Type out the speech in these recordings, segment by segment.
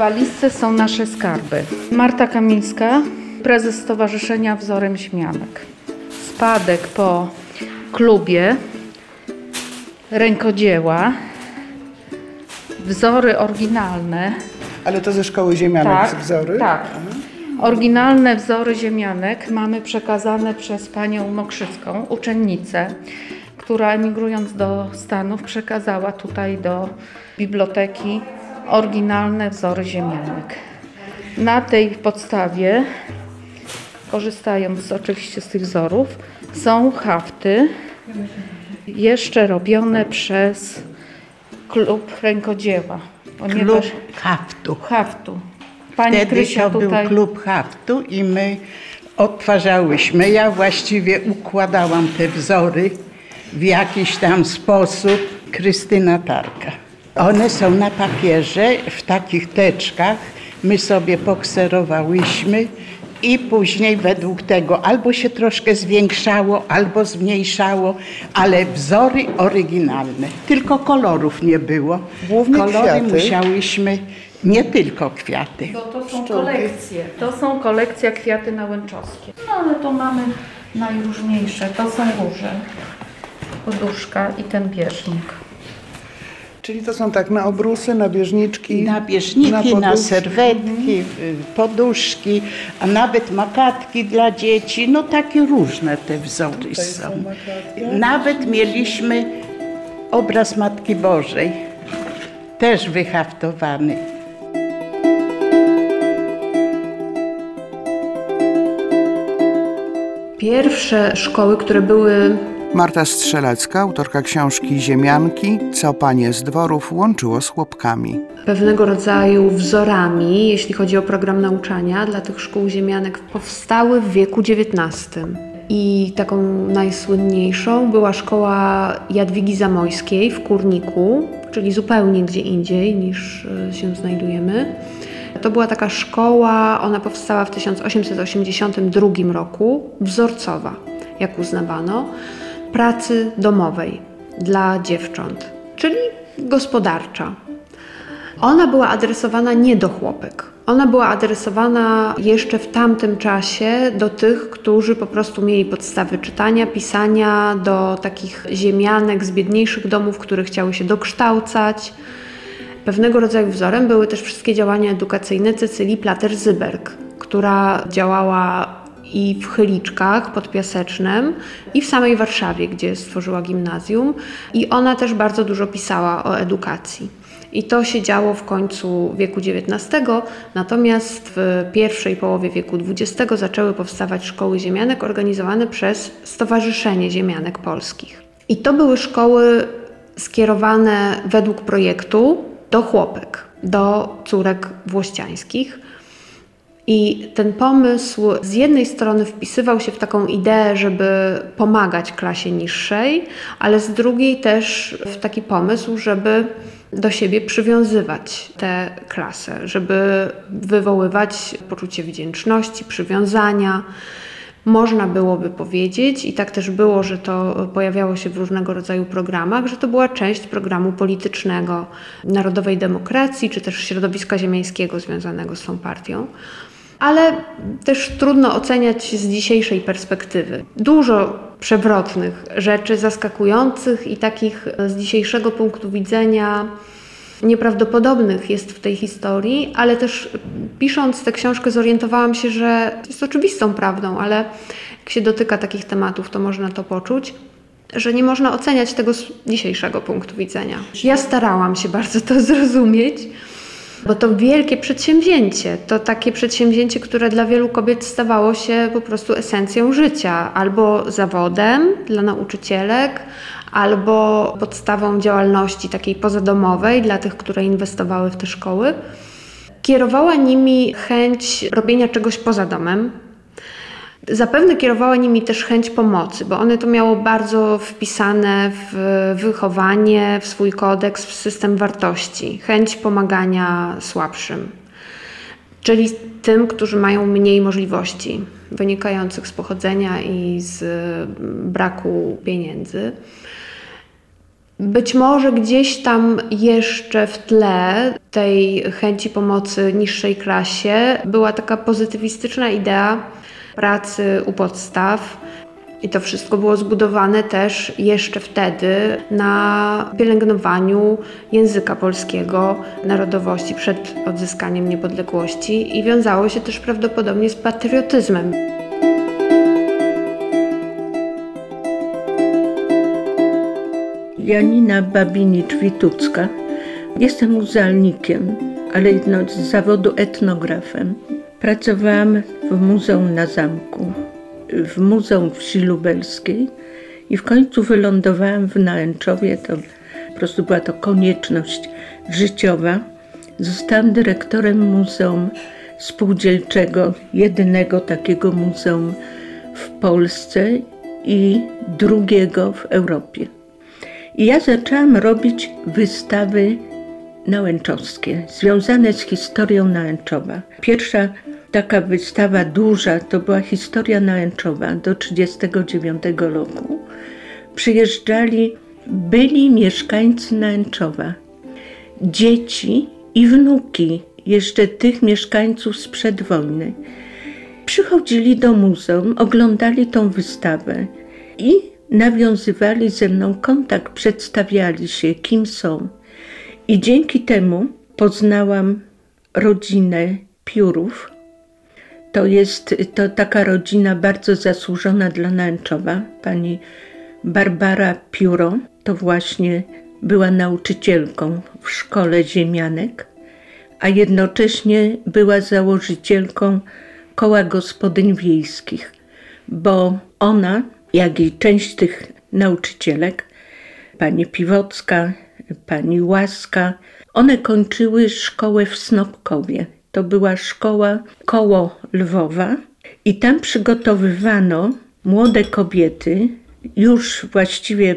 walizce są nasze skarby. Marta Kamińska, prezes Stowarzyszenia Wzorem Śmianek. Spadek po klubie rękodzieła, wzory oryginalne. Ale to ze szkoły ziemianek Tak, wzory? tak. Oryginalne wzory ziemianek mamy przekazane przez panią Mokrzycką, uczennicę, która emigrując do Stanów przekazała tutaj do biblioteki oryginalne wzory ziemianek. Na tej podstawie, korzystając oczywiście z tych wzorów, są hafty jeszcze robione przez klub rękodzieła. Klub haftu. haftu. Pani Wtedy Krysia to tutaj. był klub haftu i my odtwarzałyśmy. Ja właściwie układałam te wzory w jakiś tam sposób. Krystyna Tarka. One są na papierze w takich teczkach. My sobie pokserowałyśmy i później według tego albo się troszkę zwiększało, albo zmniejszało, ale wzory oryginalne. Tylko kolorów nie było. Głównie Kolory kwiaty. musiałyśmy, nie tylko kwiaty. Bo to są kolekcje. To są kolekcja kwiaty nałęczowskie. No ale to mamy najróżniejsze. To są róże. Poduszka i ten bieżnik. Czyli to są tak na obrusy, na bieżniczki, Na bieżniki, na, poduszki. serwetki, y, poduszki, a nawet makatki dla dzieci. No takie różne te wzory Tutaj są. są makatki. Nawet mieliśmy obraz Matki Bożej, też wyhaftowany. Pierwsze szkoły, które były Marta Strzelecka, autorka książki Ziemianki, co panie z dworów łączyło z chłopkami. pewnego rodzaju wzorami, jeśli chodzi o program nauczania dla tych szkół ziemianek, powstały w wieku XIX. I taką najsłynniejszą była szkoła Jadwigi Zamojskiej w Kurniku, czyli zupełnie gdzie indziej niż e, się znajdujemy. To była taka szkoła, ona powstała w 1882 roku, wzorcowa, jak uznawano, pracy domowej dla dziewcząt, czyli gospodarcza. Ona była adresowana nie do chłopek. Ona była adresowana jeszcze w tamtym czasie do tych, którzy po prostu mieli podstawy czytania, pisania, do takich ziemianek z biedniejszych domów, które chciały się dokształcać. Pewnego rodzaju wzorem były też wszystkie działania edukacyjne Cecylii Plater-Zyberg, która działała i w Chyliczkach pod Piasecznem, i w samej Warszawie, gdzie stworzyła gimnazjum. I ona też bardzo dużo pisała o edukacji. I to się działo w końcu wieku XIX, natomiast w pierwszej połowie wieku XX zaczęły powstawać szkoły ziemianek organizowane przez Stowarzyszenie Ziemianek Polskich. I to były szkoły skierowane według projektu do chłopek, do córek włościańskich. I ten pomysł z jednej strony wpisywał się w taką ideę, żeby pomagać klasie niższej, ale z drugiej też w taki pomysł, żeby do siebie przywiązywać tę klasę, żeby wywoływać poczucie wdzięczności, przywiązania. Można byłoby powiedzieć, i tak też było, że to pojawiało się w różnego rodzaju programach, że to była część programu politycznego Narodowej Demokracji, czy też środowiska ziemiańskiego związanego z tą partią ale też trudno oceniać z dzisiejszej perspektywy. Dużo przewrotnych rzeczy, zaskakujących i takich z dzisiejszego punktu widzenia nieprawdopodobnych jest w tej historii, ale też pisząc tę książkę zorientowałam się, że jest oczywistą prawdą, ale jak się dotyka takich tematów, to można to poczuć że nie można oceniać tego z dzisiejszego punktu widzenia. Ja starałam się bardzo to zrozumieć. Bo to wielkie przedsięwzięcie, to takie przedsięwzięcie, które dla wielu kobiet stawało się po prostu esencją życia, albo zawodem dla nauczycielek, albo podstawą działalności takiej pozadomowej dla tych, które inwestowały w te szkoły. Kierowała nimi chęć robienia czegoś poza domem, Zapewne kierowała nimi też chęć pomocy, bo one to miało bardzo wpisane w wychowanie, w swój kodeks, w system wartości. Chęć pomagania słabszym, czyli tym, którzy mają mniej możliwości wynikających z pochodzenia i z braku pieniędzy. Być może gdzieś tam jeszcze w tle tej chęci pomocy niższej klasie była taka pozytywistyczna idea pracy u podstaw. I to wszystko było zbudowane też jeszcze wtedy na pielęgnowaniu języka polskiego, narodowości przed odzyskaniem niepodległości i wiązało się też prawdopodobnie z patriotyzmem. Janina Babinicz-Witucka. Jestem muzealnikiem, ale z zawodu etnografem. Pracowałam w Muzeum na Zamku, w Muzeum Wsi Lubelskiej i w końcu wylądowałam w Nałęczowie. To po prostu była to konieczność życiowa. Zostałam dyrektorem Muzeum Spółdzielczego, jedynego takiego muzeum w Polsce i drugiego w Europie. I ja zaczęłam robić wystawy nałęczowskie, związane z historią Nałęczowa. Pierwsza taka wystawa duża to była historia Nałęczowa do 1939 roku. Przyjeżdżali byli mieszkańcy Nałęczowa, dzieci i wnuki jeszcze tych mieszkańców sprzed wojny. Przychodzili do muzeum, oglądali tą wystawę i nawiązywali ze mną kontakt, przedstawiali się, kim są. I dzięki temu poznałam rodzinę Piórów. To jest to taka rodzina bardzo zasłużona dla Nęczowa. Pani Barbara Pióro to właśnie była nauczycielką w szkole ziemianek, a jednocześnie była założycielką koła gospodyń wiejskich, bo ona jak i część tych nauczycielek, pani Piwocka, pani Łaska, one kończyły szkołę w Snopkowie. To była szkoła koło Lwowa i tam przygotowywano młode kobiety, już właściwie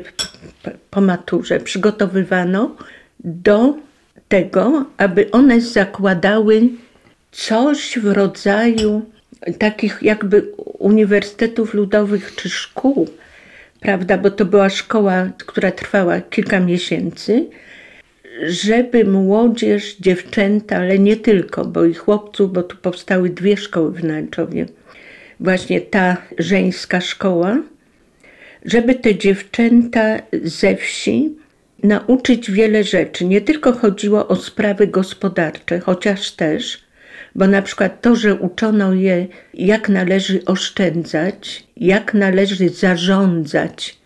po maturze, przygotowywano do tego, aby one zakładały coś w rodzaju takich jakby uniwersytetów ludowych czy szkół, prawda, bo to była szkoła, która trwała kilka miesięcy, żeby młodzież, dziewczęta, ale nie tylko, bo i chłopców, bo tu powstały dwie szkoły w Nęczowie, właśnie ta żeńska szkoła, żeby te dziewczęta ze wsi nauczyć wiele rzeczy. Nie tylko chodziło o sprawy gospodarcze, chociaż też, bo na przykład to, że uczono je, jak należy oszczędzać, jak należy zarządzać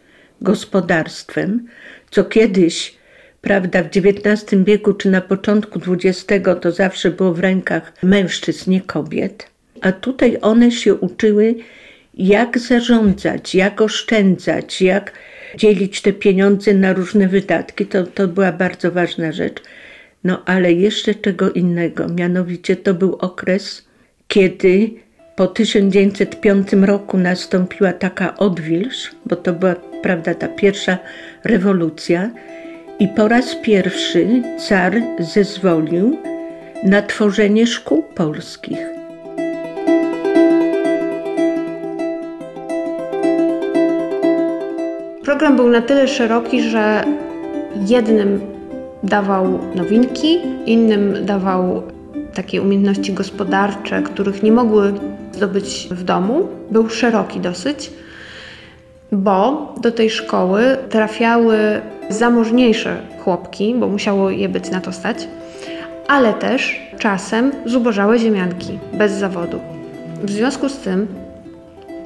gospodarstwem, co kiedyś, prawda, w XIX wieku czy na początku XX to zawsze było w rękach mężczyzn, nie kobiet. A tutaj one się uczyły, jak zarządzać, jak oszczędzać, jak dzielić te pieniądze na różne wydatki. To, to była bardzo ważna rzecz. No ale jeszcze czego innego, mianowicie to był okres, kiedy po 1905 roku nastąpiła taka odwilż, bo to była, prawda, ta pierwsza rewolucja i po raz pierwszy car zezwolił na tworzenie szkół polskich. Program był na tyle szeroki, że jednym dawał nowinki, innym dawał takie umiejętności gospodarcze, których nie mogły zdobyć w domu. Był szeroki dosyć, bo do tej szkoły trafiały zamożniejsze chłopki, bo musiało je być na to stać, ale też czasem zubożałe ziemianki bez zawodu. W związku z tym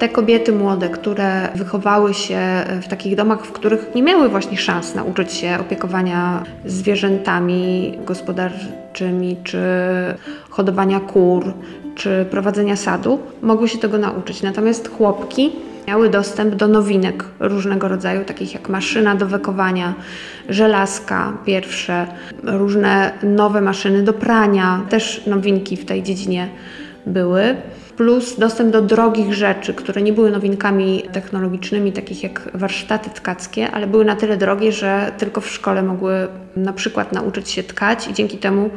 te kobiety młode, które wychowały się w takich domach, w których nie miały właśnie szans nauczyć się opiekowania zwierzętami gospodarczymi, czy hodowania kur, czy prowadzenia sadu, mogły się tego nauczyć. Natomiast chłopki miały dostęp do nowinek różnego rodzaju, takich jak maszyna do wekowania, żelazka pierwsze, różne nowe maszyny do prania, też nowinki w tej dziedzinie były plus dostęp do drogich rzeczy, które nie były nowinkami technologicznymi, takich jak warsztaty tkackie, ale były na tyle drogie, że tylko w szkole mogły na przykład nauczyć się tkać i dzięki temu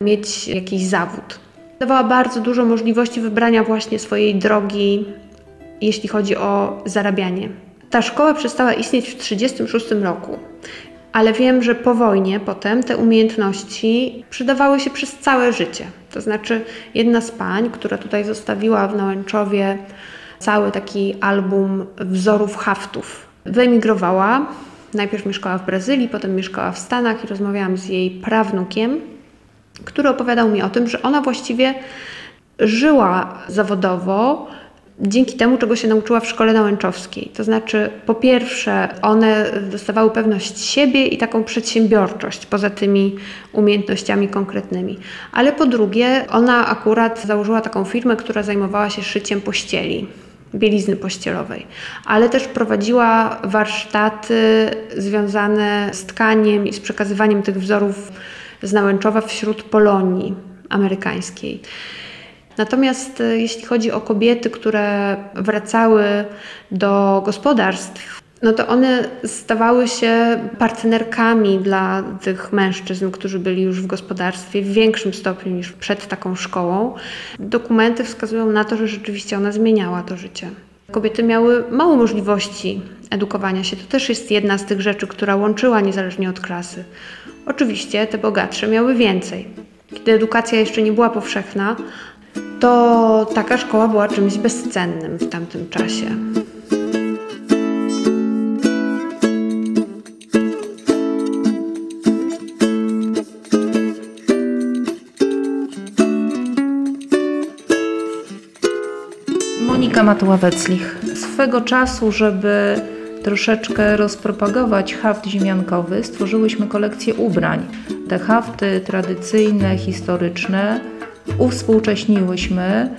mieć jakiś zawód. Dawała bardzo dużo możliwości wybrania właśnie swojej drogi, jeśli chodzi o zarabianie. Ta szkoła przestała istnieć w 1936 roku. Ale wiem, że po wojnie potem te umiejętności przydawały się przez całe życie. To znaczy, jedna z pań, która tutaj zostawiła w Nałęczowie cały taki album wzorów haftów, wyemigrowała. Najpierw mieszkała w Brazylii, potem mieszkała w Stanach i rozmawiałam z jej prawnukiem, który opowiadał mi o tym, że ona właściwie żyła zawodowo dzięki temu, czego się nauczyła w szkole nałęczowskiej. To znaczy, po pierwsze, one dostawały pewność siebie i taką przedsiębiorczość poza tymi umiejętnościami konkretnymi. Ale po drugie, ona akurat założyła taką firmę, która zajmowała się szyciem pościeli bielizny pościelowej, ale też prowadziła warsztaty związane z tkaniem i z przekazywaniem tych wzorów z Nałęczowa wśród Polonii amerykańskiej. Natomiast e, jeśli chodzi o kobiety, które wracały do gospodarstw, no to one stawały się partnerkami dla tych mężczyzn, którzy byli już w gospodarstwie w większym stopniu niż przed taką szkołą. Dokumenty wskazują na to, że rzeczywiście ona zmieniała to życie. Kobiety miały mało możliwości edukowania się. To też jest jedna z tych rzeczy, która łączyła niezależnie od klasy. Oczywiście te bogatsze miały więcej. Kiedy edukacja jeszcze nie była powszechna, to taka szkoła była czymś bezcennym w tamtym czasie. Monika Matuła-Weclich. Swego czasu, żeby troszeczkę rozpropagować haft ziemiankowy, stworzyłyśmy kolekcję ubrań. Te hafty tradycyjne, historyczne uwspółcześniłyśmy,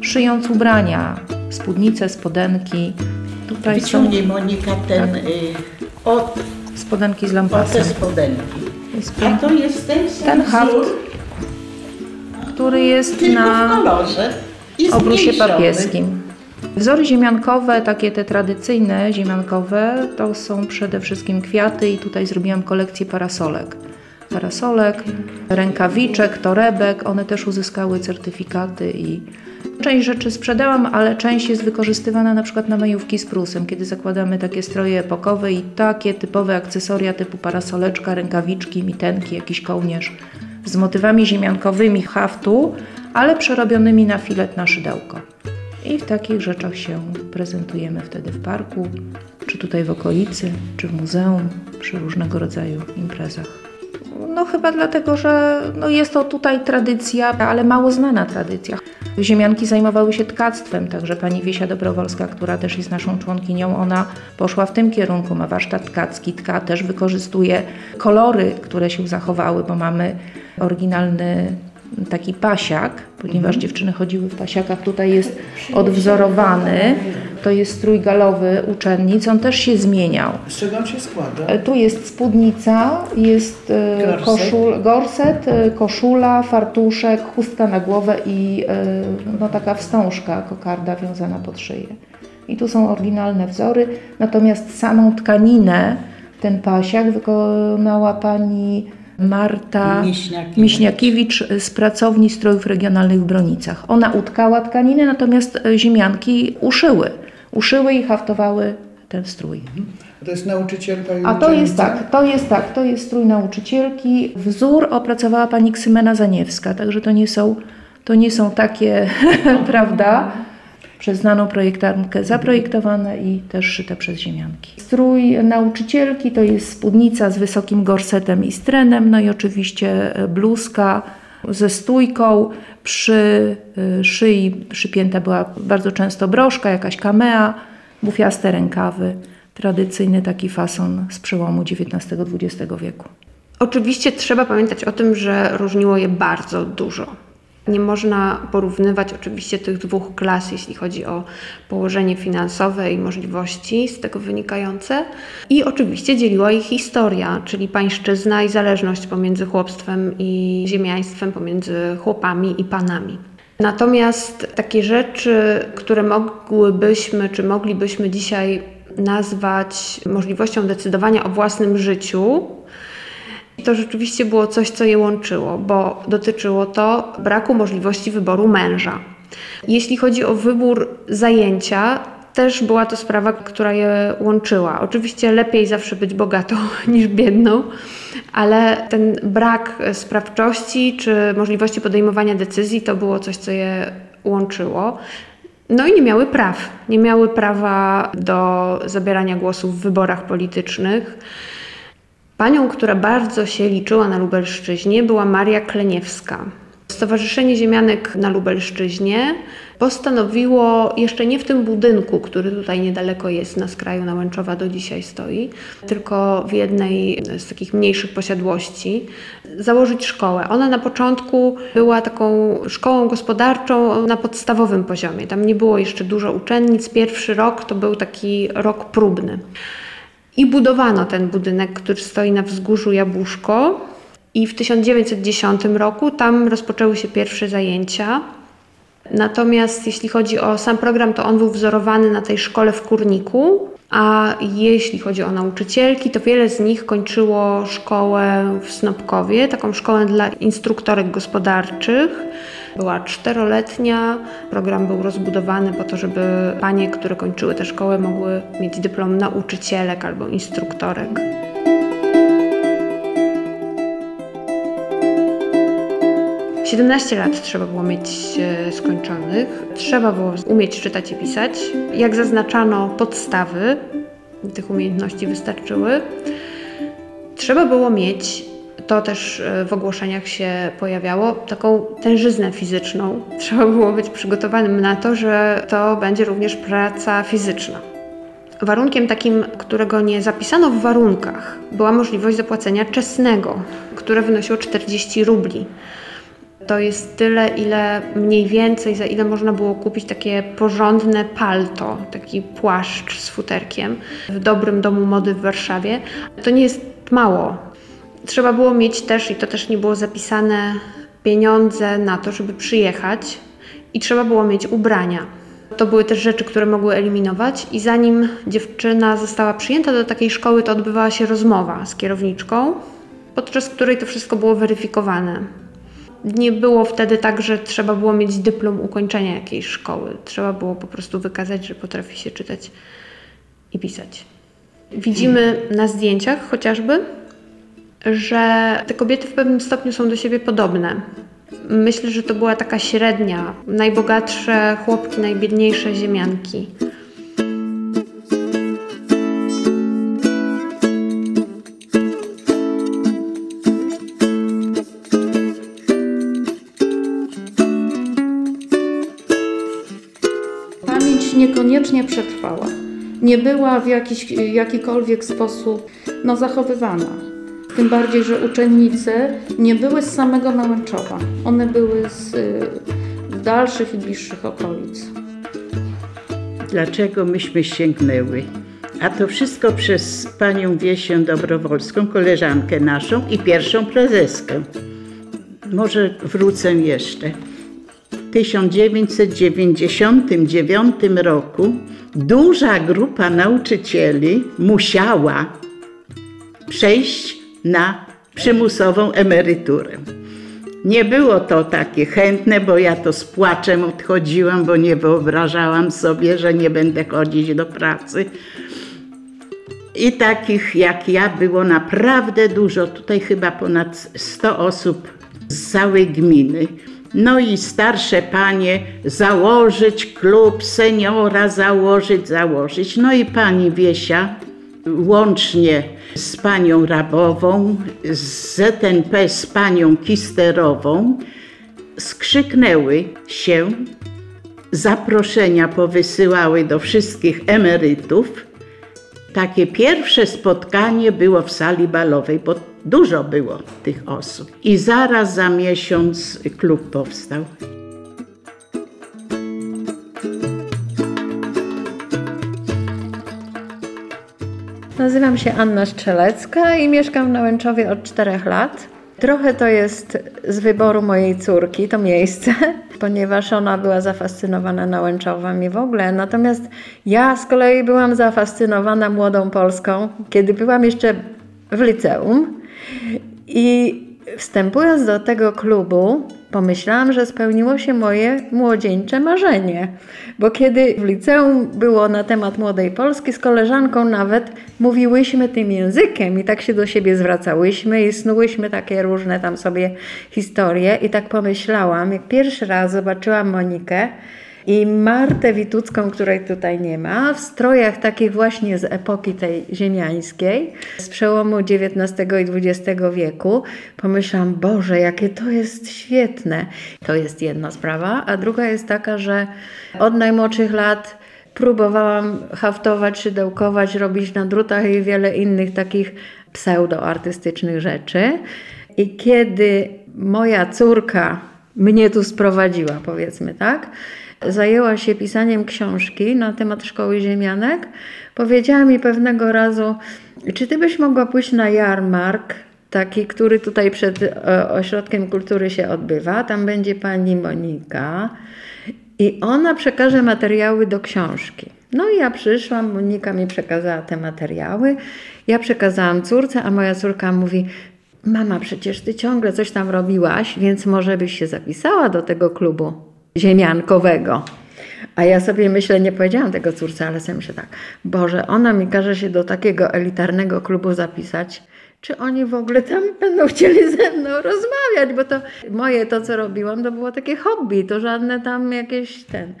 szyjąc ubrania, spódnice, spodenki. Tutaj są Wyciągnij Monika ten y, od, spodenki z od lampasem. te spodenki. A to jest ten Ten haft, który jest na kolorze obrusie papieskim. Wzory ziemiankowe, takie te tradycyjne ziemiankowe, to są przede wszystkim kwiaty i tutaj zrobiłam kolekcję parasolek. Parasolek, rękawiczek, torebek, one też uzyskały certyfikaty i część rzeczy sprzedałam, ale część jest wykorzystywana na przykład na majówki z Prusem, kiedy zakładamy takie stroje epokowe i takie typowe akcesoria typu parasoleczka, rękawiczki, mitenki, jakiś kołnierz z motywami ziemiankowymi haftu, ale przerobionymi na filet na szydełko. I w takich rzeczach się prezentujemy wtedy w parku, czy tutaj w okolicy, czy w muzeum, przy różnego rodzaju imprezach. No chyba dlatego, że no jest to tutaj tradycja, ale mało znana tradycja. Ziemianki zajmowały się tkactwem, także pani Wiesia Dobrowolska, która też jest naszą członkinią, ona poszła w tym kierunku, ma warsztat tkacki, tka też wykorzystuje kolory, które się zachowały, bo mamy oryginalny taki pasiak, ponieważ dziewczyny chodziły w pasiakach. Tutaj jest odwzorowany. To jest strój galowy uczennic. On też się zmieniał. Z czego on się składa? E, Tu jest spódnica, jest e, Gorset. koszul, gorset, e, koszula, fartuszek, chustka na głowę i no, taka wstążka, kokarda wiązana pod szyję. I tu są oryginalne wzory, natomiast samą tkaninę, ten pasiak wykonała pani Marta Miśniakiewicz. Miśniakiewicz z pracowni strojów regionalnych w Bronicach. Ona utkała tkaninę, natomiast e, ziemianki uszyły. Uszyły i haftowały ten strój. To jest nauczycielka i A to jest tak, to jest tak, to jest strój nauczycielki. Wzór opracowała pani Ksymena Zaniewska, także to nie są, to nie są takie, prawda, przez znaną projektantkę zaprojektowane i też szyte przez ziemianki. Strój nauczycielki to jest spódnica z wysokim gorsetem i strenem, no i oczywiście e, bluzka ze stójką. Przy e, szyi przypięta była bardzo często broszka, jakaś kamea, bufiaste rękawy. Tradycyjny taki fason z przełomu XIX-XX wieku. Oczywiście trzeba pamiętać o tym, że różniło je bardzo dużo. Nie można porównywać oczywiście tych dwóch klas, jeśli chodzi o położenie finansowe i możliwości z tego wynikające. I oczywiście dzieliła ich historia, czyli pańszczyzna i zależność pomiędzy chłopstwem i ziemiaństwem, pomiędzy chłopami i panami. Natomiast takie rzeczy, które mogłybyśmy, czy moglibyśmy dzisiaj nazwać możliwością decydowania o własnym życiu, to rzeczywiście było coś, co je łączyło, bo dotyczyło to braku możliwości wyboru męża. Jeśli chodzi o wybór zajęcia, też była to sprawa, która je łączyła. Oczywiście lepiej zawsze być bogatą niż biedną, ale ten brak sprawczości czy możliwości podejmowania decyzji to było coś, co je łączyło. No i nie miały praw. Nie miały prawa do zabierania głosu w wyborach politycznych. Panią, która bardzo się liczyła na Lubelszczyźnie, była Maria Kleniewska. Stowarzyszenie Ziemianek na Lubelszczyźnie postanowiło jeszcze nie w tym budynku, który tutaj niedaleko jest, na skraju Nałęczowa do dzisiaj stoi, tylko w jednej z takich mniejszych posiadłości, założyć szkołę. Ona na początku była taką szkołą gospodarczą na podstawowym poziomie. Tam nie było jeszcze dużo uczennic. Pierwszy rok to był taki rok próbny. I budowano ten budynek, który stoi na wzgórzu Jabłuszko. I w 1910 roku tam rozpoczęły się pierwsze zajęcia. Natomiast jeśli chodzi o sam program, to on był wzorowany na tej szkole w Kurniku, a jeśli chodzi o nauczycielki, to wiele z nich kończyło szkołę w Snopkowie, taką szkołę dla instruktorek gospodarczych. Była czteroletnia, program był rozbudowany po to, żeby panie, które kończyły tę szkołę, mogły mieć dyplom nauczycielek albo instruktorek. 17 lat trzeba było mieć e, skończonych, trzeba było umieć czytać i pisać. Jak zaznaczano, podstawy tych umiejętności wystarczyły. Trzeba było mieć, to też e, w ogłoszeniach się pojawiało, taką tężyznę fizyczną. Trzeba było być przygotowanym na to, że to będzie również praca fizyczna. Warunkiem takim, którego nie zapisano w warunkach, była możliwość zapłacenia czesnego, które wynosiło 40 rubli to jest tyle, ile mniej więcej, za ile można było kupić takie porządne palto, taki płaszcz z futerkiem w dobrym domu mody w Warszawie. To nie jest mało. Trzeba było mieć też, i to też nie było zapisane, pieniądze na to, żeby przyjechać, i trzeba było mieć ubrania. To były też rzeczy, które mogły eliminować, i zanim dziewczyna została przyjęta do takiej szkoły, to odbywała się rozmowa z kierowniczką, podczas której to wszystko było weryfikowane nie było wtedy tak, że trzeba było mieć dyplom ukończenia jakiejś szkoły. Trzeba było po prostu wykazać, że potrafi się czytać i pisać. Widzimy na zdjęciach chociażby, że te kobiety w pewnym stopniu są do siebie podobne. Myślę, że to była taka średnia, najbogatsze chłopki, najbiedniejsze ziemianki. niekoniecznie przetrwała. Nie była w jakiś, jakikolwiek sposób no, zachowywana. Tym bardziej, że uczennice nie były z samego Nałęczowa. One były z, z dalszych i bliższych okolic. Dlaczego myśmy sięgnęły? A to wszystko przez panią Wiesię Dobrowolską, koleżankę naszą i pierwszą prezeskę. Może wrócę jeszcze. 1999 roku duża grupa nauczycieli musiała przejść na przymusową emeryturę. Nie było to takie chętne, bo ja to z płaczem odchodziłam, bo nie wyobrażałam sobie, że nie będę chodzić do pracy. I takich jak ja było naprawdę dużo, tutaj chyba ponad 100 osób z całej gminy. No i starsze panie założyć klub seniora, założyć, założyć. No i pani Wiesia łącznie z panią Rabową, z ZNP z panią Kisterową skrzyknęły się, zaproszenia powysyłały do wszystkich emerytów. Takie pierwsze spotkanie było w sali balowej, bo Dużo było tych osób. I zaraz za miesiąc klub powstał. Nazywam się Anna Strzelecka i mieszkam w Nałęczowie od czterech lat. Trochę to jest z wyboru mojej córki, to miejsce, ponieważ ona była zafascynowana Nałęczowem i w ogóle. Natomiast ja z kolei byłam zafascynowana młodą Polską, kiedy byłam jeszcze w liceum i wstępując do tego klubu, pomyślałam, że spełniło się moje młodzieńcze marzenie. Bo kiedy w liceum było na temat młodej Polski, z koleżanką nawet mówiłyśmy tym językiem i tak się do siebie zwracałyśmy i snułyśmy takie różne tam sobie historie. I tak pomyślałam, jak pierwszy raz zobaczyłam Monikę, i Martę Witucką, której tutaj nie ma, w strojach takich właśnie z epoki tej ziemiańskiej, z przełomu XIX i XX wieku, pomyślałam, Boże, jakie to jest świetne. To jest jedna sprawa, a druga jest taka, że od najmłodszych lat próbowałam haftować, szydełkować, robić na drutach i wiele innych takich pseudoartystycznych rzeczy. I kiedy moja córka mnie tu sprowadziła, powiedzmy tak, zajęła się pisaniem książki na temat szkoły ziemianek, powiedziała mi pewnego razu, czy ty byś mogła pójść na jarmark, taki, który tutaj przed e, Ośrodkiem Kultury się odbywa. Tam będzie pani Monika i ona przekaże materiały do książki. No i ja przyszłam, Monika mi przekazała te materiały, ja przekazałam córce, a moja córka mówi, mama, przecież ty ciągle coś tam robiłaś, więc może byś się zapisała do tego klubu ziemiankowego. A ja sobie myślę, nie powiedziałam tego córce, ale sobie myślę tak, Boże, ona mi każe się do takiego elitarnego klubu zapisać, czy oni w ogóle tam będą chcieli ze mną rozmawiać, bo to moje to, co robiłam, to było takie hobby, to żadne tam jakieś ten.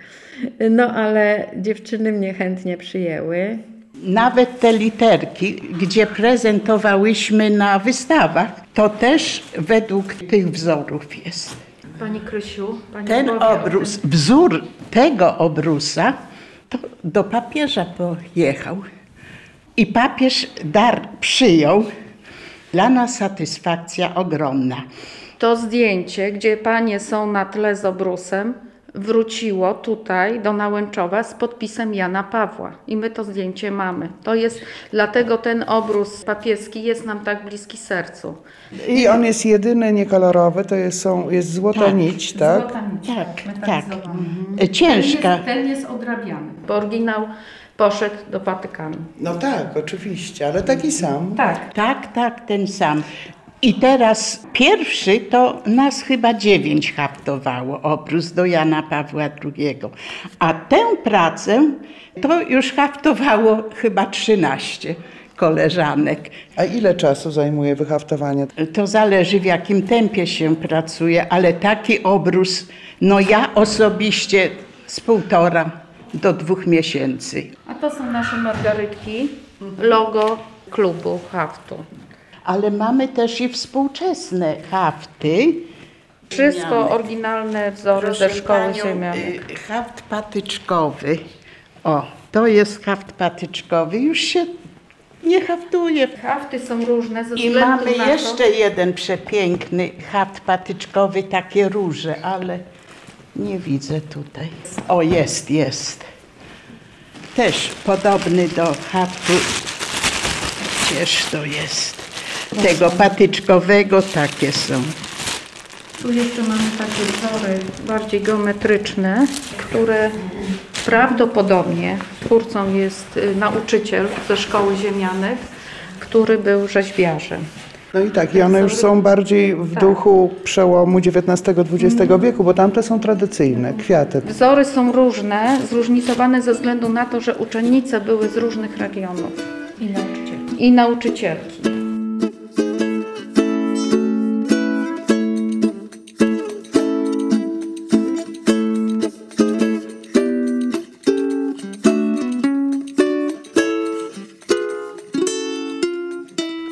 No ale dziewczyny mnie chętnie przyjęły. Nawet te literki, gdzie prezentowałyśmy na wystawach, to też według tych wzorów jest. Pani Krysiu, Pani Ten obrus, wzór tego obrusa, to do papieża pojechał. I papież dar przyjął. Dla nas satysfakcja ogromna. To zdjęcie, gdzie panie są na tle z obrusem, wróciło tutaj do Nałęczowa z podpisem Jana Pawła. I my to zdjęcie mamy. To jest, dlatego ten obrus papieski jest nam tak bliski sercu. I on jest jedyny niekolorowy, to jest, są, jest złota Tak. nić, tak? Złota nić, Tak, metalizowany. tak. Ciężka. Ten jest, ten jest odrabiany. Bo oryginał poszedł do Watykanu. No tak, oczywiście, ale taki sam. Tak. Tak, tak, ten sam. I teraz pierwszy to nas chyba dziewięć haftowało, obrus do Jana Pawła II. A tę pracę to już haftowało chyba 13 koleżanek. A ile czasu zajmuje wyhaftowanie? To zależy w jakim tempie się pracuje, ale taki obrus, no ja osobiście z półtora do dwóch miesięcy. A to są nasze margarytki, logo klubu haftu. Ale mamy też i współczesne hafty. Wszystko oryginalne wzory ze szkoły panią, ziemianek. y, Haft patyczkowy. O, to jest haft patyczkowy. Już się nie haftuje. Hafty są różne ze I mamy na jeszcze jeden przepiękny haft patyczkowy, takie róże, ale nie widzę tutaj. O, jest, jest. Też podobny do haftu. Gdzież to jest? Tego patyczkowego takie są. tu jeszcze mamy takie wzory bardziej geometryczne, które prawdopodobnie twórcą jest y, nauczyciel ze szkoły ziemianek, który był rzeźbiarzem. No i tak, i one już są bardziej w duchu przełomu XIX-XX wieku, bo tamte są tradycyjne, kwiaty. Wzory są różne, zróżnicowane ze względu na to, że uczennice były z różnych regionów. I nauczycielki. I nauczycielki.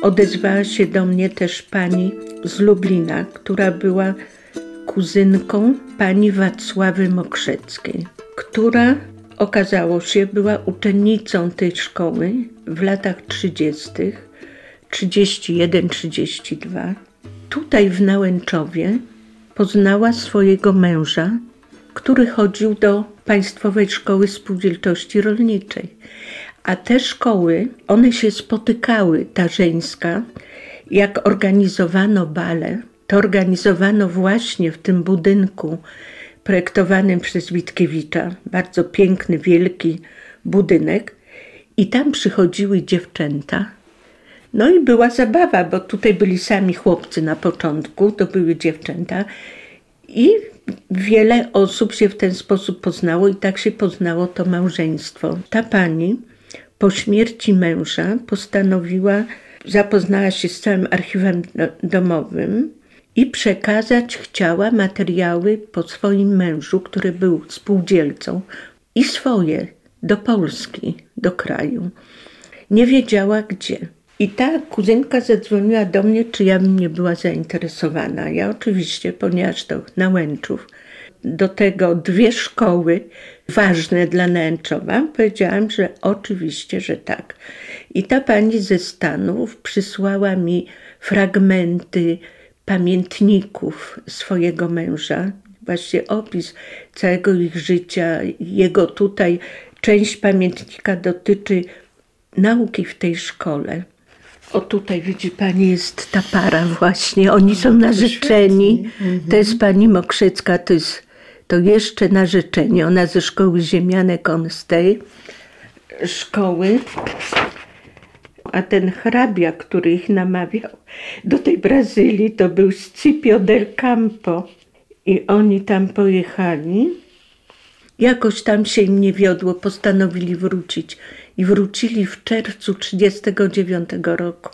Odezwała się do mnie też pani z Lublina, która była kuzynką pani Wacławy Mokrzeckiej, która okazało się była uczennicą tej szkoły w latach 30., 31-32. Tutaj w Nałęczowie poznała swojego męża, który chodził do Państwowej Szkoły Spółdzielczości Rolniczej. A te szkoły, one się spotykały, ta żeńska, jak organizowano bale, to organizowano właśnie w tym budynku projektowanym przez Witkiewicza, bardzo piękny, wielki budynek. I tam przychodziły dziewczęta. No i była zabawa, bo tutaj byli sami chłopcy na początku, to były dziewczęta. I wiele osób się w ten sposób poznało i tak się poznało to małżeństwo. Ta pani po śmierci męża postanowiła, zapoznała się z całym archiwem domowym i przekazać chciała materiały po swoim mężu, który był spółdzielcą, i swoje do Polski, do kraju. Nie wiedziała gdzie. I ta kuzynka zadzwoniła do mnie, czy ja bym nie była zainteresowana. Ja oczywiście, ponieważ to Nałęczów, do tego dwie szkoły ważne dla Nęczowa, powiedziałam, że oczywiście, że tak. I ta pani ze Stanów przysłała mi fragmenty pamiętników swojego męża, właśnie opis całego ich życia, jego tutaj część pamiętnika dotyczy nauki w tej szkole. O tutaj widzi pani jest ta para właśnie, oni są narzeczeni. To jest pani Mokrzycka, to jest to jeszcze narzeczenie. Ona ze szkoły ziemianek, on z tej szkoły. A ten hrabia, który ich namawiał do tej Brazylii, to był Scipio del Campo. I oni tam pojechali. Jakoś tam się im nie wiodło, postanowili wrócić. I wrócili w czerwcu 1939 roku.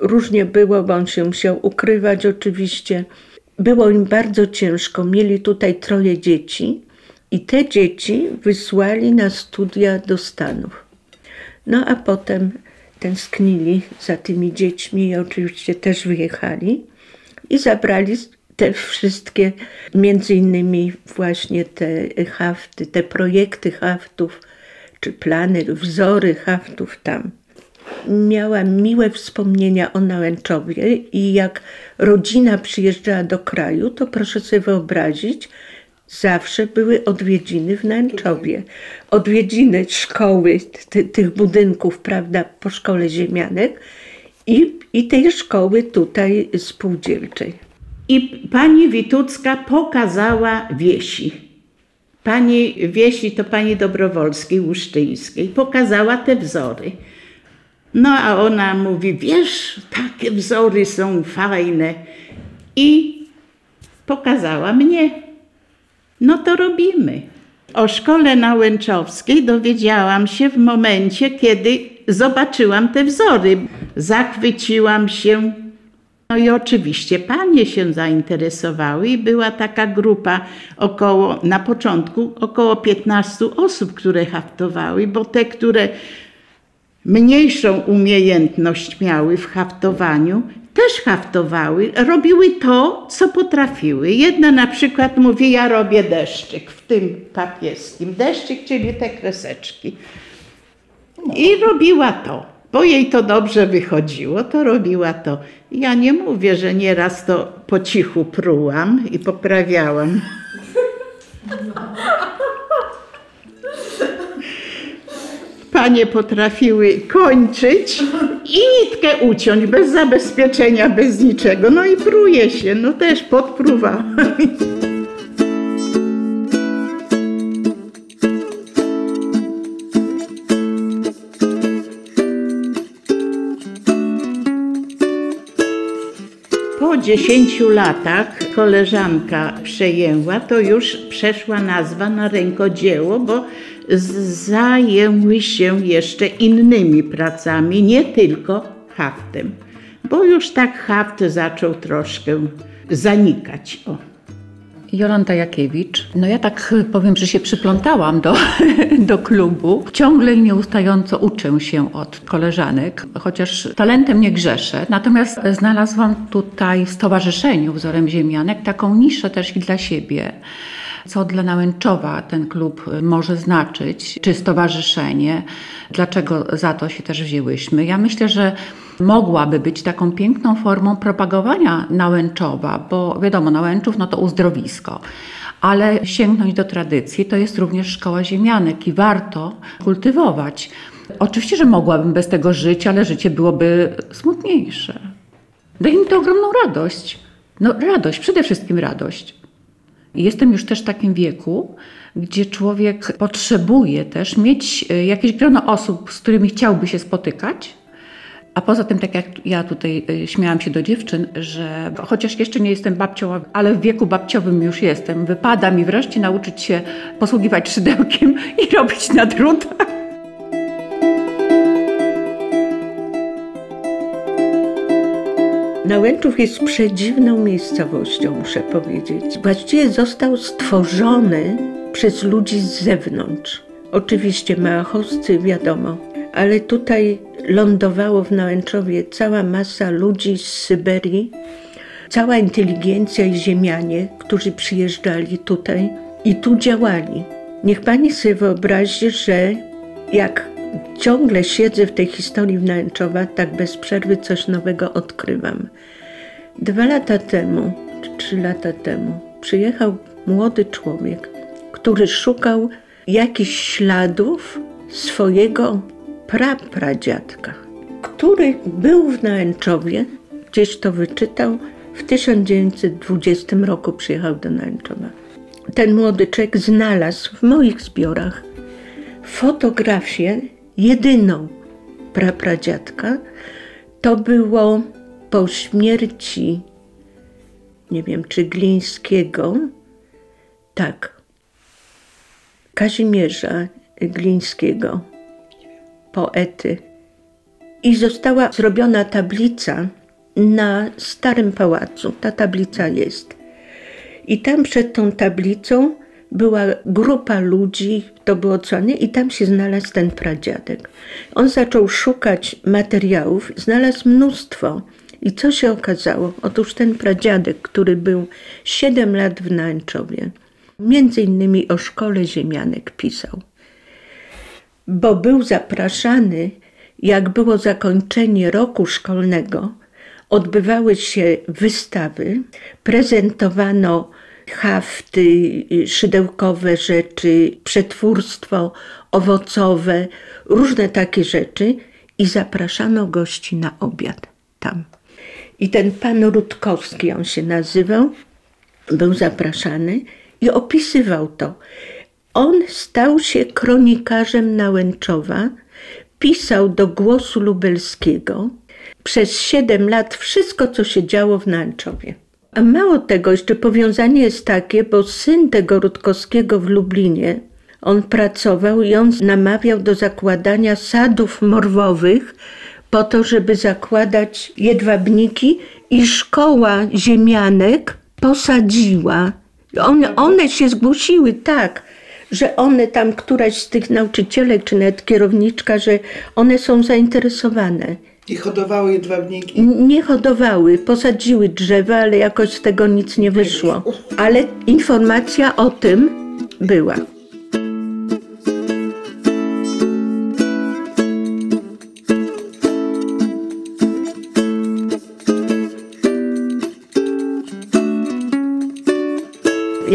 Różnie było, bo on się musiał ukrywać oczywiście. Było im bardzo ciężko. Mieli tutaj troje dzieci i te dzieci wysłali na studia do Stanów. No a potem tęsknili za tymi dziećmi i oczywiście też wyjechali i zabrali te wszystkie, między innymi właśnie te hafty, te projekty haftów, czy plany, wzory haftów tam. Miała miłe wspomnienia o Nałęczowie i jak rodzina przyjeżdżała do kraju, to proszę sobie wyobrazić, zawsze były odwiedziny w Nęczowie. Odwiedziny szkoły, ty, tych budynków, prawda, po szkole ziemianek i, i tej szkoły tutaj spółdzielczej. I pani Witucka pokazała wiesi. Pani wiesi to pani Dobrowolskiej, Łuszczyńskiej. Pokazała te wzory. No a ona mówi, wiesz, takie wzory są fajne. I pokazała mnie. No to robimy. O szkole nałęczowskiej dowiedziałam się w momencie, kiedy zobaczyłam te wzory. Zachwyciłam się. No i oczywiście panie się zainteresowały i była taka grupa około, na początku około 15 osób, które haftowały, bo te, które mniejszą umiejętność miały w haftowaniu, też haftowały, robiły to, co potrafiły. Jedna na przykład mówi, ja robię deszczyk w tym papieskim. Deszczyk, czyli te kreseczki. I robiła to. Bo jej to dobrze wychodziło, to robiła to. Ja nie mówię, że nieraz to po cichu prułam i poprawiałam. Panie potrafiły kończyć i nitkę uciąć bez zabezpieczenia, bez niczego. No i pruje się, no też podpruwa. Po 10 latach koleżanka przejęła, to już przeszła nazwa na rękodzieło, bo zajęły się jeszcze innymi pracami, nie tylko haftem, bo już tak haft zaczął troszkę zanikać. O. Jolanta Jakiewicz. No ja tak powiem, że się przyplątałam do, do klubu. Ciągle i nieustająco uczę się od koleżanek, chociaż talentem nie grzeszę. Natomiast znalazłam tutaj w Stowarzyszeniu Wzorem Ziemianek taką niszę też i dla siebie co dla Nałęczowa ten klub może znaczyć, czy stowarzyszenie, dlaczego za to się też wzięłyśmy. Ja myślę, że mogłaby być taką piękną formą propagowania Nałęczowa, bo wiadomo, Nałęczów no to uzdrowisko. Ale sięgnąć do tradycji to jest również szkoła ziemianek i warto kultywować. Oczywiście, że mogłabym bez tego żyć, ale życie byłoby smutniejsze. Daje mi to ogromną radość. No radość, przede wszystkim radość. Jestem już też w takim wieku, gdzie człowiek potrzebuje też mieć jakieś grono osób, z którymi chciałby się spotykać, A poza tym, tak jak ja tutaj y, śmiałam się do dziewczyn, że chociaż jeszcze nie jestem babcią, ale w wieku babciowym już jestem, wypada mi wreszcie nauczyć się posługiwać szydełkiem i robić na drutach. Nałęczów jest przedziwną miejscowością, muszę powiedzieć. Właściwie został stworzony przez ludzi z zewnątrz. Oczywiście małachowscy, wiadomo, ale tutaj lądowało w Nałęczowie cała masa ludzi z Syberii, cała inteligencja i ziemianie, którzy przyjeżdżali tutaj i tu działali. Niech pani sobie wyobrazi, że jak ciągle siedzę w tej historii w Nałęczowa, tak bez przerwy coś nowego odkrywam. Dwa lata temu, czy trzy lata temu, przyjechał młody człowiek, który szukał jakichś śladów swojego prapradziadka, który był w Nałęczowie, gdzieś to wyczytał, w 1920 roku przyjechał do Nałęczowa. Ten młody człowiek znalazł w moich zbiorach fotografię jedyną prapradziadka. To było po śmierci, nie wiem czy Glińskiego, tak, Kazimierza Glińskiego, poety. I została zrobiona tablica na Starym Pałacu. Ta tablica jest. I tam przed tą tablicą była grupa ludzi, to było co nie, i tam się znalazł ten pradziadek. On zaczął szukać materiałów, znalazł mnóstwo. I co się okazało? Otóż ten pradziadek, który był 7 lat w Nęczowie, między innymi o szkole ziemianek pisał. Bo był zapraszany, jak było zakończenie roku szkolnego, odbywały się wystawy, prezentowano hafty, szydełkowe rzeczy, przetwórstwo owocowe, różne takie rzeczy i zapraszano gości na obiad tam. I ten pan Rutkowski, on się nazywał, był zapraszany i opisywał to. On stał się kronikarzem Nałęczowa, pisał do Głosu Lubelskiego przez siedem lat wszystko, co się działo w Nałęczowie. A mało tego, jeszcze powiązanie jest takie, bo syn tego Rutkowskiego w Lublinie, on pracował i on namawiał do zakładania sadów morwowych po to, żeby zakładać jedwabniki i szkoła ziemianek posadziła. One, one się zgłosiły tak, że one tam, któraś z tych nauczycielek, czy nawet kierowniczka, że one są zainteresowane. I hodowały jedwabniki? Nie hodowały, posadziły drzewa, ale jakoś z tego nic nie wyszło. Ale informacja o tym była.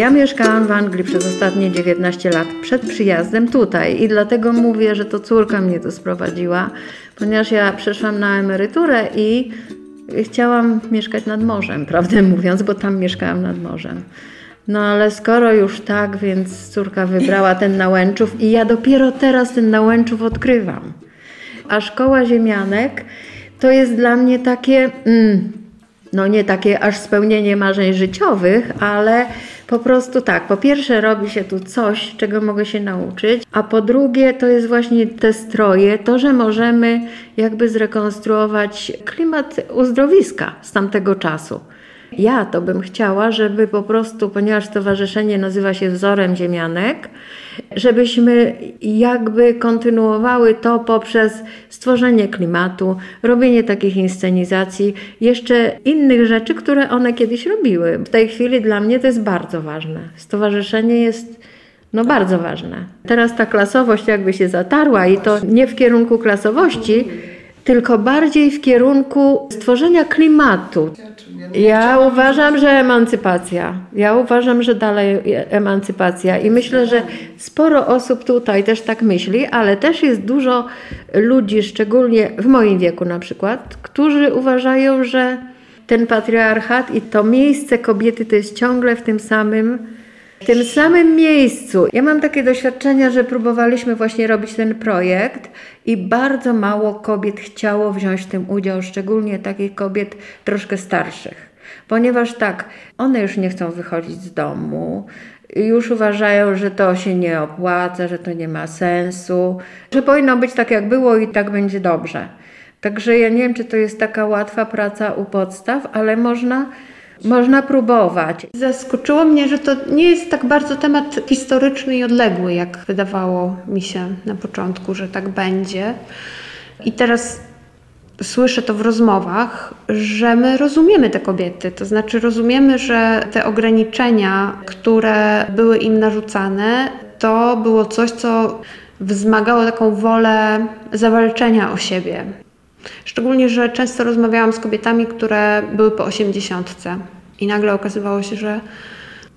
Ja mieszkałam w Anglii przez ostatnie 19 lat przed przyjazdem tutaj i dlatego mówię, że to córka mnie tu sprowadziła, ponieważ ja przeszłam na emeryturę i chciałam mieszkać nad morzem, prawdę mówiąc, bo tam mieszkałam nad morzem. No ale skoro już tak, więc córka wybrała ten Nałęczów i ja dopiero teraz ten Nałęczów odkrywam. A szkoła ziemianek to jest dla mnie takie, mm, no nie takie aż spełnienie marzeń życiowych, ale po prostu tak, po pierwsze robi się tu coś, czego mogę się nauczyć, a po drugie to jest właśnie te stroje, to, że możemy jakby zrekonstruować klimat uzdrowiska z tamtego czasu. Ja to bym chciała, żeby po prostu, ponieważ stowarzyszenie nazywa się Wzorem Ziemianek, żebyśmy jakby kontynuowały to poprzez stworzenie klimatu, robienie takich inscenizacji, jeszcze innych rzeczy, które one kiedyś robiły. W tej chwili dla mnie to jest bardzo ważne. Stowarzyszenie jest no bardzo ważne. Teraz ta klasowość jakby się zatarła i to nie w kierunku klasowości, tylko bardziej w kierunku stworzenia klimatu. Ja uważam, że emancypacja. Ja uważam, że dalej emancypacja i myślę, że sporo osób tutaj też tak myśli, ale też jest dużo ludzi, szczególnie w moim wieku na przykład, którzy uważają, że ten patriarchat i to miejsce kobiety to jest ciągle w tym samym w tym samym miejscu. Ja mam takie doświadczenia, że próbowaliśmy właśnie robić ten projekt i bardzo mało kobiet chciało wziąć w tym udział, szczególnie takich kobiet troszkę starszych. Ponieważ tak, one już nie chcą wychodzić z domu, już uważają, że to się nie opłaca, że to nie ma sensu, że powinno być tak jak było i tak będzie dobrze. Także ja nie wiem, czy to jest taka łatwa praca u podstaw, ale można można próbować. Zaskoczyło mnie, że to nie jest tak bardzo temat historyczny i odległy, jak wydawało mi się na początku, że tak będzie. I teraz słyszę to w rozmowach, że my rozumiemy te kobiety. To znaczy, rozumiemy, że te ograniczenia, które były im narzucane, to było coś, co wzmagało taką wolę zawalczenia o siebie. Szczególnie, że często rozmawiałam z kobietami, które były po osiemdziesiątce i nagle okazywało się, że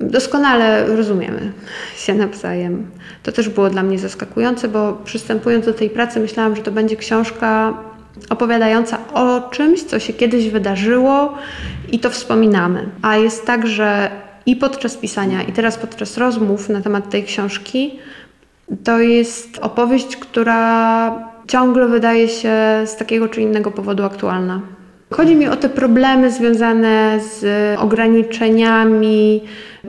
doskonale rozumiemy się nawzajem. To też było dla mnie zaskakujące, bo przystępując do tej pracy myślałam, że to będzie książka opowiadająca o czymś, co się kiedyś wydarzyło i to wspominamy. A jest tak, że i podczas pisania, i teraz podczas rozmów na temat tej książki, to jest opowieść, która ciągle wydaje się z takiego czy innego powodu aktualna. Chodzi mi o te problemy związane z ograniczeniami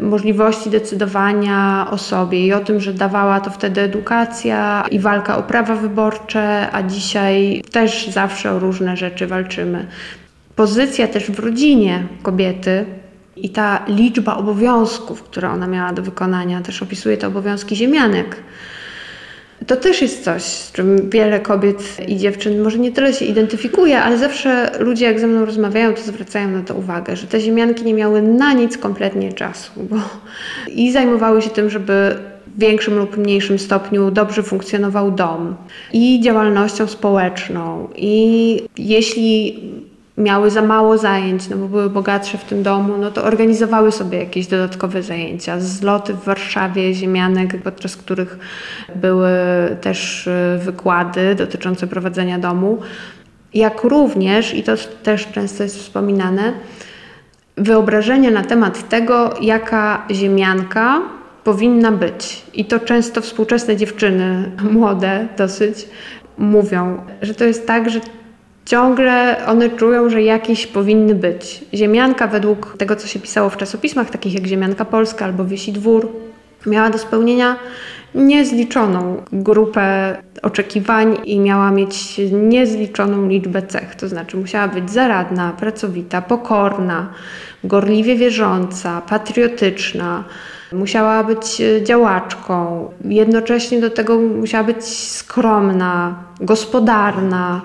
możliwości decydowania o sobie i o tym, że dawała to wtedy edukacja i walka o prawa wyborcze, a dzisiaj też zawsze o różne rzeczy walczymy. Pozycja też w rodzinie kobiety i ta liczba obowiązków, które ona miała do wykonania, też opisuje te obowiązki ziemianek to też jest coś, z czym wiele kobiet i dziewczyn może nie tyle się identyfikuje, ale zawsze ludzie, jak ze mną rozmawiają, to zwracają na to uwagę, że te ziemianki nie miały na nic kompletnie czasu, bo i zajmowały się tym, żeby w większym lub mniejszym stopniu dobrze funkcjonował dom i działalnością społeczną. I jeśli miały za mało zajęć, no bo były bogatsze w tym domu, no to organizowały sobie jakieś dodatkowe zajęcia. Zloty w Warszawie, ziemianek, podczas których były też y, wykłady dotyczące prowadzenia domu. Jak również, i to też często jest wspominane, wyobrażenie na temat tego, jaka ziemianka powinna być. I to często współczesne dziewczyny, młode dosyć, mówią, że to jest tak, że ciągle one czują, że jakieś powinny być. Ziemianka według tego, co się pisało w czasopismach, takich jak Ziemianka Polska albo Wiesi Dwór, miała do spełnienia niezliczoną grupę oczekiwań i miała mieć niezliczoną liczbę cech. To znaczy musiała być zaradna, pracowita, pokorna, gorliwie wierząca, patriotyczna, musiała być działaczką, jednocześnie do tego musiała być skromna, gospodarna,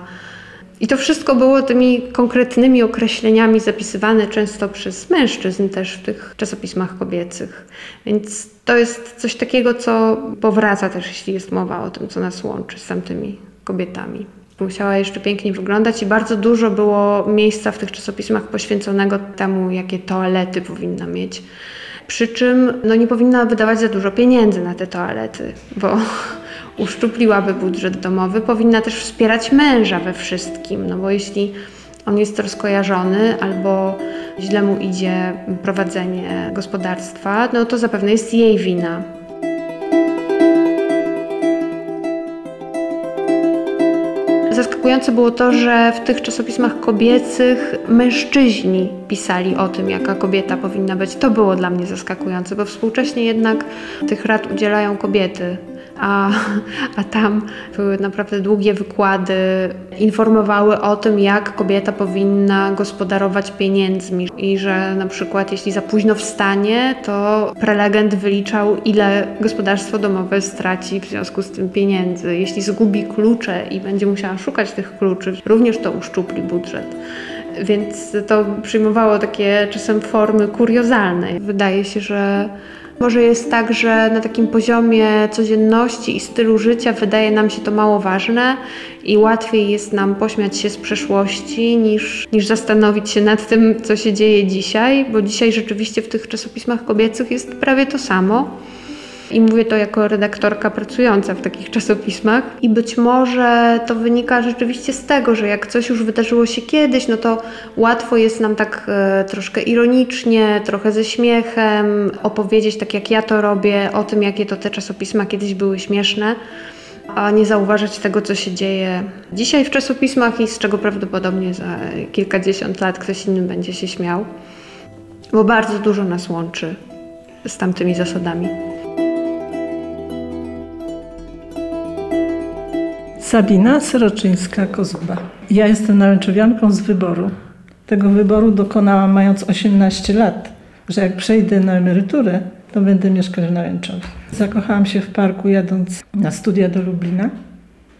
i to wszystko było tymi konkretnymi określeniami zapisywane często przez mężczyzn też w tych czasopismach kobiecych. Więc to jest coś takiego, co powraca też, jeśli jest mowa o tym, co nas łączy z tamtymi kobietami. Musiała jeszcze pięknie wyglądać i bardzo dużo było miejsca w tych czasopismach poświęconego temu, jakie toalety powinna mieć. Przy czym no, nie powinna wydawać za dużo pieniędzy na te toalety, bo uszczupliłaby budżet domowy, powinna też wspierać męża we wszystkim, no bo jeśli on jest rozkojarzony albo źle mu idzie prowadzenie gospodarstwa, no to zapewne jest jej wina. Zaskakujące było to, że w tych czasopismach kobiecych mężczyźni pisali o tym, jaka kobieta powinna być. To było dla mnie zaskakujące, bo współcześnie jednak tych rad udzielają kobiety a, a tam były naprawdę długie wykłady, informowały o tym, jak kobieta powinna gospodarować pieniędzmi i że na przykład jeśli za późno wstanie, to prelegent wyliczał, ile gospodarstwo domowe straci w związku z tym pieniędzy. Jeśli zgubi klucze i będzie musiała szukać tych kluczy, również to uszczupli budżet więc to przyjmowało takie czasem formy kuriozalne. Wydaje się, że może jest tak, że na takim poziomie codzienności i stylu życia wydaje nam się to mało ważne i łatwiej jest nam pośmiać się z przeszłości niż, niż zastanowić się nad tym, co się dzieje dzisiaj, bo dzisiaj rzeczywiście w tych czasopismach kobiecych jest prawie to samo. I mówię to jako redaktorka pracująca w takich czasopismach. I być może to wynika rzeczywiście z tego, że jak coś już wydarzyło się kiedyś, no to łatwo jest nam tak e, troszkę ironicznie, trochę ze śmiechem opowiedzieć, tak jak ja to robię, o tym, jakie to te czasopisma kiedyś były śmieszne a nie zauważać tego, co się dzieje dzisiaj w czasopismach i z czego prawdopodobnie za kilkadziesiąt lat ktoś inny będzie się śmiał, bo bardzo dużo nas łączy z tamtymi zasadami. Sabina Syroczyńska-Kozuba. Ja jestem naręczowianką z wyboru. Tego wyboru dokonałam mając 18 lat, że jak przejdę na emeryturę, to będę mieszkać w Naręczowie. Zakochałam się w parku jadąc na studia do Lublina,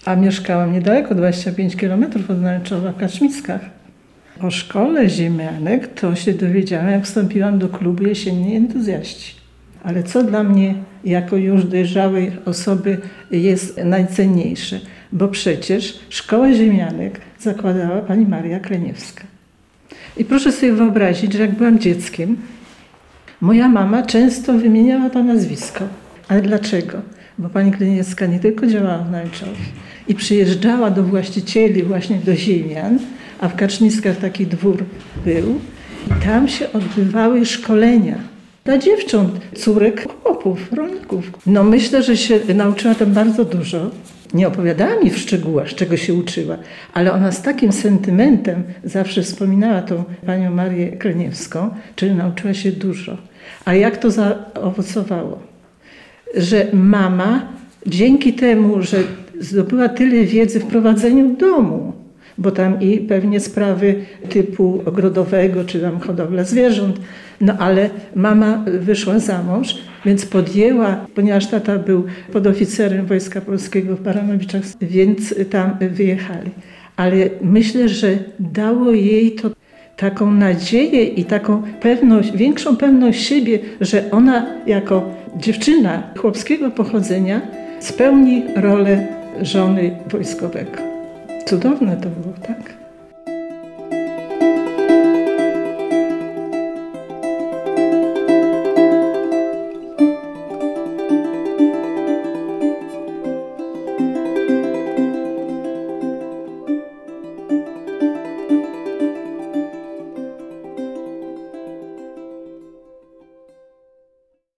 a mieszkałam niedaleko, 25 km od Naręczowa, w Kaczmiskach. O szkole ziemianek to się dowiedziałam, jak wstąpiłam do klubu Jesienni Entuzjaści. Ale co dla mnie, jako już dojrzałej osoby, jest najcenniejsze? Bo przecież szkołę ziemianek zakładała pani Maria Kreniewska. I proszę sobie wyobrazić, że jak byłam dzieckiem, moja mama często wymieniała to nazwisko. Ale dlaczego? Bo pani Kliniewska nie tylko działała w Nalczowie i przyjeżdżała do właścicieli właśnie do ziemian, a w Kaczmiskach taki dwór był i tam się odbywały szkolenia dla dziewcząt, córek chłopów, rolników. No myślę, że się nauczyła tam bardzo dużo. Nie opowiadała mi w szczegółach, czego się uczyła, ale ona z takim sentymentem zawsze wspominała tą panią Marię Kreniewską, czyli nauczyła się dużo. A jak to zaowocowało? Że mama dzięki temu, że zdobyła tyle wiedzy w prowadzeniu domu, bo tam i pewnie sprawy typu ogrodowego, czy tam hodowla zwierząt, no ale mama wyszła za mąż, więc podjęła, ponieważ tata był podoficerem Wojska Polskiego w Baranowiczach, więc tam wyjechali. Ale myślę, że dało jej to taką nadzieję i taką pewność, większą pewność siebie, że ona jako dziewczyna chłopskiego pochodzenia spełni rolę żony wojskowego. Cudowne to było, tak?